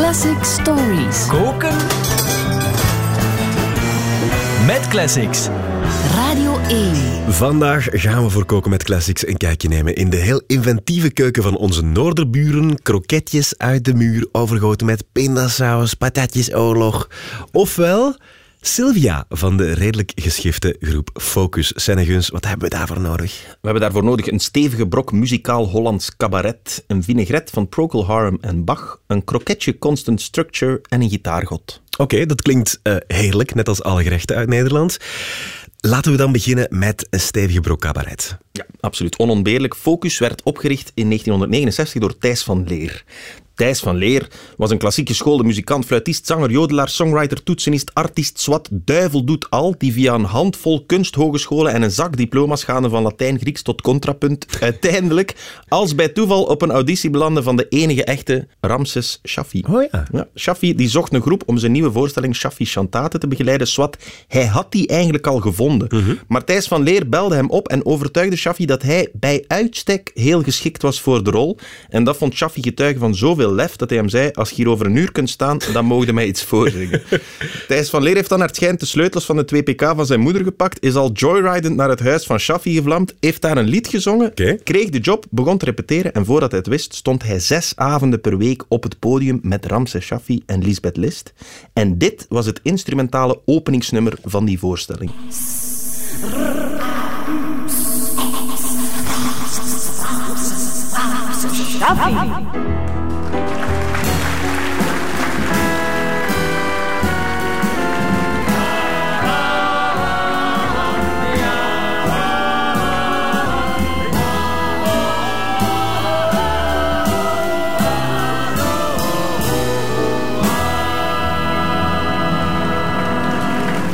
Classic Stories. Koken met classics. Radio 1. Vandaag gaan we voor Koken met Classics een kijkje nemen in de heel inventieve keuken van onze noorderburen. Kroketjes uit de muur, overgoten met pindasaus, patatjesoorlog. Ofwel Sylvia van de redelijk geschifte groep Focus. Senneguns, wat hebben we daarvoor nodig? We hebben daarvoor nodig een stevige brok muzikaal Hollands cabaret, een vinaigrette van Procol Harum en Bach, een kroketje Constant Structure en een gitaargot. Oké, dat klinkt uh, heerlijk, net als alle gerechten uit Nederland. Laten we dan beginnen met een stevige brok cabaret. Ja, absoluut. Onontbeerlijk. Focus werd opgericht in 1969 door Thijs van Leer. Thijs van Leer was een klassiek geschoolde muzikant, fluitist, zanger, jodelaar, songwriter, toetsenist, artiest, zwat, duivel doet al, die via een handvol kunsthogescholen en een zak diploma's gaande van Latijn, Grieks tot contrapunt uiteindelijk als bij toeval op een auditie belandde van de enige echte Ramses Shaffi. Oh ja. ja Shaffi die zocht een groep om zijn nieuwe voorstelling Shaffi Chantate te begeleiden. Swat, hij had die eigenlijk al gevonden. Mhm. Maar Thijs van Leer belde hem op en overtuigde Shaffi dat hij bij uitstek heel geschikt was voor de rol. En dat vond Shaffi getuige van zoveel lef dat hij hem zei: Als je hier over een uur kunt staan, dan mogen je mij iets voorzingen. Thijs van Leer heeft dan naar het schijnt de sleutels van de 2PK van zijn moeder gepakt, is al joyridend naar het huis van Shaffi gevlamd, heeft daar een lied gezongen, kreeg de job, begon te repeteren en voordat hij het wist, stond hij zes avonden per week op het podium met Ramses Shaffi en Lisbeth List. En dit was het instrumentale openingsnummer van die voorstelling.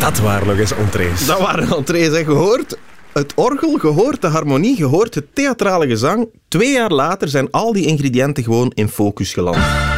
Dat waren nog eens entrees. Dat waren entrees, hè. Gehoord het orgel, gehoord de harmonie, gehoord het theatrale gezang. Twee jaar later zijn al die ingrediënten gewoon in focus geland.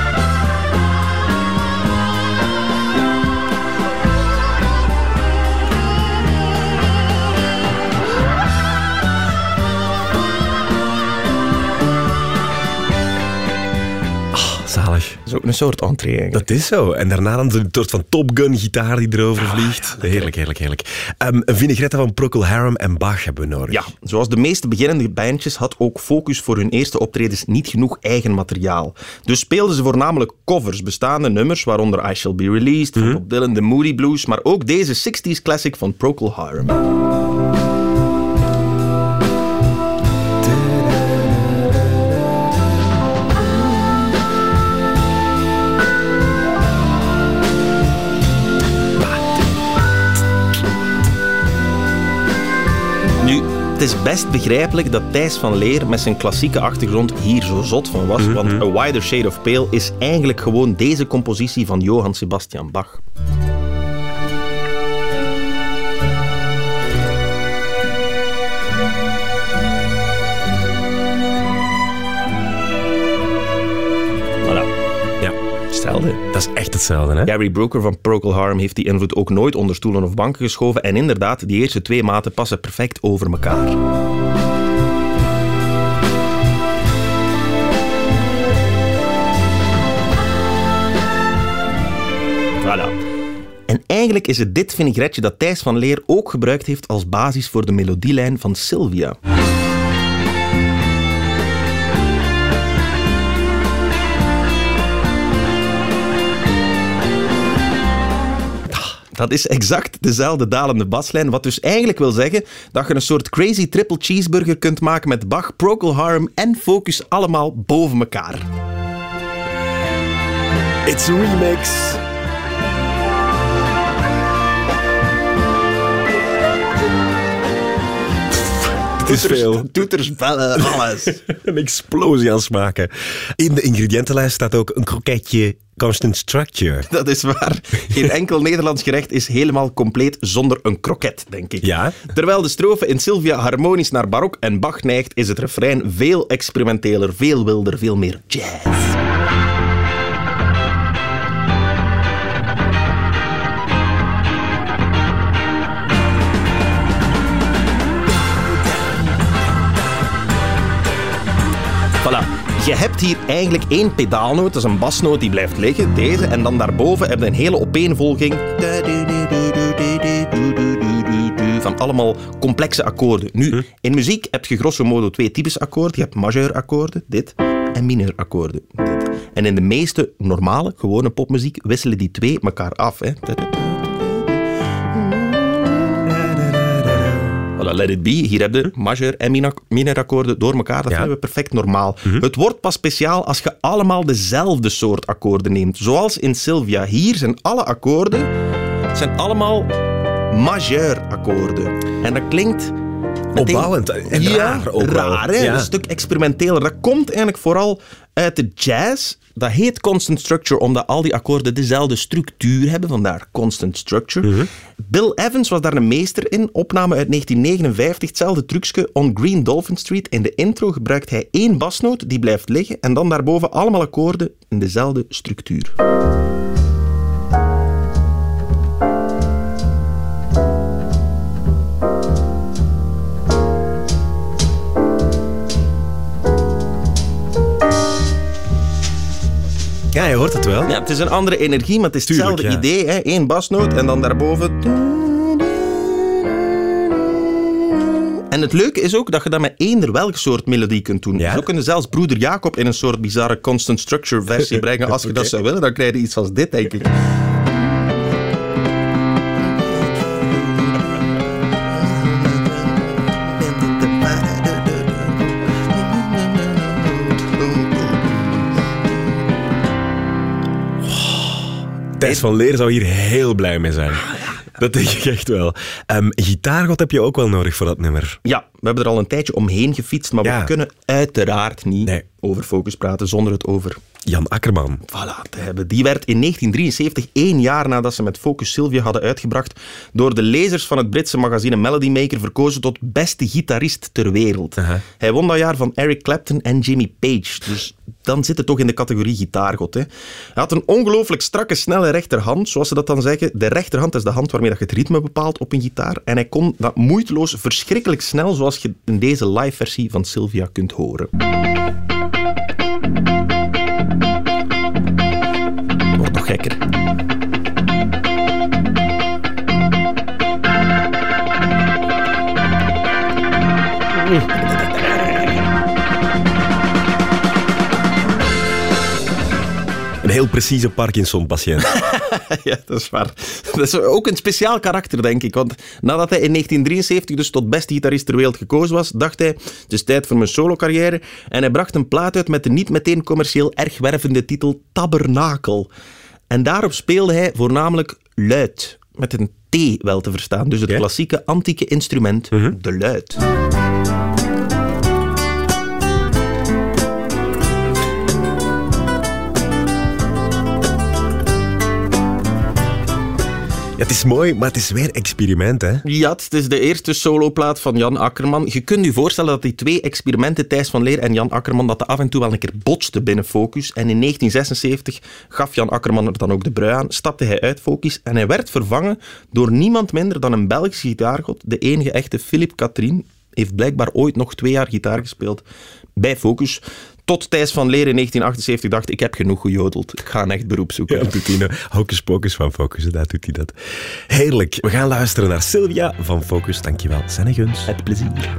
Is ook een soort entree eigenlijk. Dat is zo. En daarna dan een soort van Top Gun gitaar die erover vliegt. Heerlijk, heerlijk, heerlijk. Ehm, een vinaigrette van Procol Harum en Bach hebben we nodig. Ja, zoals de meeste beginnende bandjes had ook Focus voor hun eerste optredens niet genoeg eigen materiaal. Dus speelden ze voornamelijk covers, bestaande nummers, waaronder I Shall Be Released, van Bob Dylan, The Moody Blues, maar ook deze 60s classic van Procol Harum. Het is best begrijpelijk dat Thijs van Leer met zijn klassieke achtergrond hier zo zot van was, want A Wider Shade of Pale is eigenlijk gewoon deze compositie van Johann Sebastian Bach. Dat is echt hetzelfde, hè? Gary Brooker van Procol Harum heeft die invloed ook nooit onder stoelen of banken geschoven. En inderdaad, die eerste twee maten passen perfect over elkaar. Voilà. En eigenlijk is het dit vinaigretje dat Thijs van Leer ook gebruikt heeft als basis voor de melodielijn van Sylvia. Dat is exact dezelfde dalende baslijn, wat dus eigenlijk wil zeggen dat je een soort crazy triple cheeseburger kunt maken met Bach, Procol Harum en Focus allemaal boven elkaar. It's a remix. Veel. Toeters, bellen, alles. Een explosie aan smaken. In de ingrediëntenlijst staat ook een kroketje constant structure. Dat is waar. Geen enkel Nederlands gerecht is helemaal compleet zonder een kroket, denk ik. Ja. Terwijl de strofe in Sylvia harmonisch naar barok en Bach neigt, is het refrein veel experimenteler, veel wilder, veel meer jazz. Je hebt hier eigenlijk één pedaalnoot, dat is een basnoot die blijft liggen, deze. En dan daarboven heb je een hele opeenvolging van allemaal complexe akkoorden. Nu, in muziek heb je grosso modo twee types akkoorden. Je hebt majeurakkoorden, dit, en mineurakkoorden, dit. En in de meeste normale, gewone popmuziek wisselen die twee elkaar af. Hè. Let it be. Hier heb je majeur en mina- mineurakkoorden door elkaar. Dat Ja. vinden we perfect normaal. Het wordt pas speciaal als je allemaal dezelfde soort akkoorden neemt. Zoals in Sylvia. Hier zijn alle akkoorden zijn allemaal majeurakkoorden. En dat klinkt... Opbouwend en ja, raar ook raar, hè? Ja. Een stuk experimenteler. Dat komt eigenlijk vooral uit de jazz. Dat heet constant structure omdat al die akkoorden dezelfde structuur hebben. Vandaar constant structure. Mhm. Bill Evans was daar een meester in. Opname uit 1959. Hetzelfde trucje. On Green Dolphin Street. In de intro gebruikt hij één basnoot. Die blijft liggen. En dan daarboven allemaal akkoorden in dezelfde structuur. Hoort het wel. Ja, het is een andere energie, maar het is Tuurlijk, hetzelfde ja. idee. Hè? Eén basnoot en dan daarboven... En het leuke is ook dat je dat met eender welke soort melodie kunt doen. Ja? Zo kun je zelfs broeder Jacob in een soort bizarre constant structure versie brengen. Als je dat zou willen, dan krijg je iets als dit, denk ik. Thijs van Leer zou hier heel blij mee zijn. Dat denk ik echt wel. Ehm gitaargod heb je ook wel nodig voor dat nummer. Ja, we hebben er al een tijdje omheen gefietst, maar Ja. we kunnen uiteraard niet Nee. Over focus praten zonder het over Jan Akkerman. Voilà, te hebben. Die werd in 1973, één jaar nadat ze met Focus Sylvia hadden uitgebracht, door de lezers van het Britse magazine Melody Maker verkozen tot beste gitarist ter wereld. Hij won dat jaar van Eric Clapton en Jimmy Page. Dus dan zit het toch in de categorie gitaargod. Hè. Hij had een ongelooflijk strakke, snelle rechterhand, zoals ze dat dan zeggen. De rechterhand is de hand waarmee dat je het ritme bepaalt op een gitaar. En hij kon dat moeiteloos verschrikkelijk snel, zoals je in deze live versie van Sylvia kunt horen. Een precieze Parkinson-patiënt. Ja, dat is waar. Dat is ook een speciaal karakter, denk ik. Want nadat hij in 1973 dus tot beste gitarist ter wereld gekozen was, dacht hij, het is tijd voor mijn solo-carrière. En hij bracht een plaat uit met de niet meteen commercieel erg wervende titel Tabernakel. En daarop speelde hij voornamelijk luid. Met een T wel te verstaan. Dus het klassieke antieke instrument, de luid. Het is mooi, maar het is weer experiment, hè? Ja, het is de eerste soloplaat van Jan Akkerman. Je kunt je voorstellen dat die twee experimenten, Thijs van Leer en Jan Akkerman, dat dat af en toe wel een keer botsten binnen Focus. En in 1976 gaf Jan Akkerman er dan ook de brui aan, stapte hij uit Focus en hij werd vervangen door niemand minder dan een Belgisch gitaargod, de enige echte Philip Katrien. Heeft blijkbaar ooit nog twee jaar gitaar gespeeld bij Focus. Tot Thijs van Leer in 1978 dacht, ik heb genoeg gejodeld. Ik ga een echt beroep zoeken. Ja, doet hij nou. Hocus Pocus van Focus, daar doet hij dat. Heerlijk. We gaan luisteren naar Sylvia van Focus. Dankjewel, Senne Guns. Het plezier.